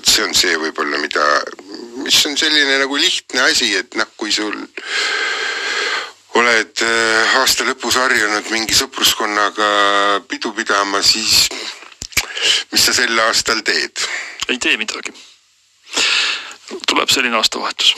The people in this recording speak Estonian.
vot see on see võib-olla, mida, mis on selline nagu lihtne asi, et noh, kui sul oled äh, aasta lõpus harjunud mingi sõpruskonnaga pidu pidama, siis mis sa sel aastal teed? ei tee midagi. tuleb selline aastavahetus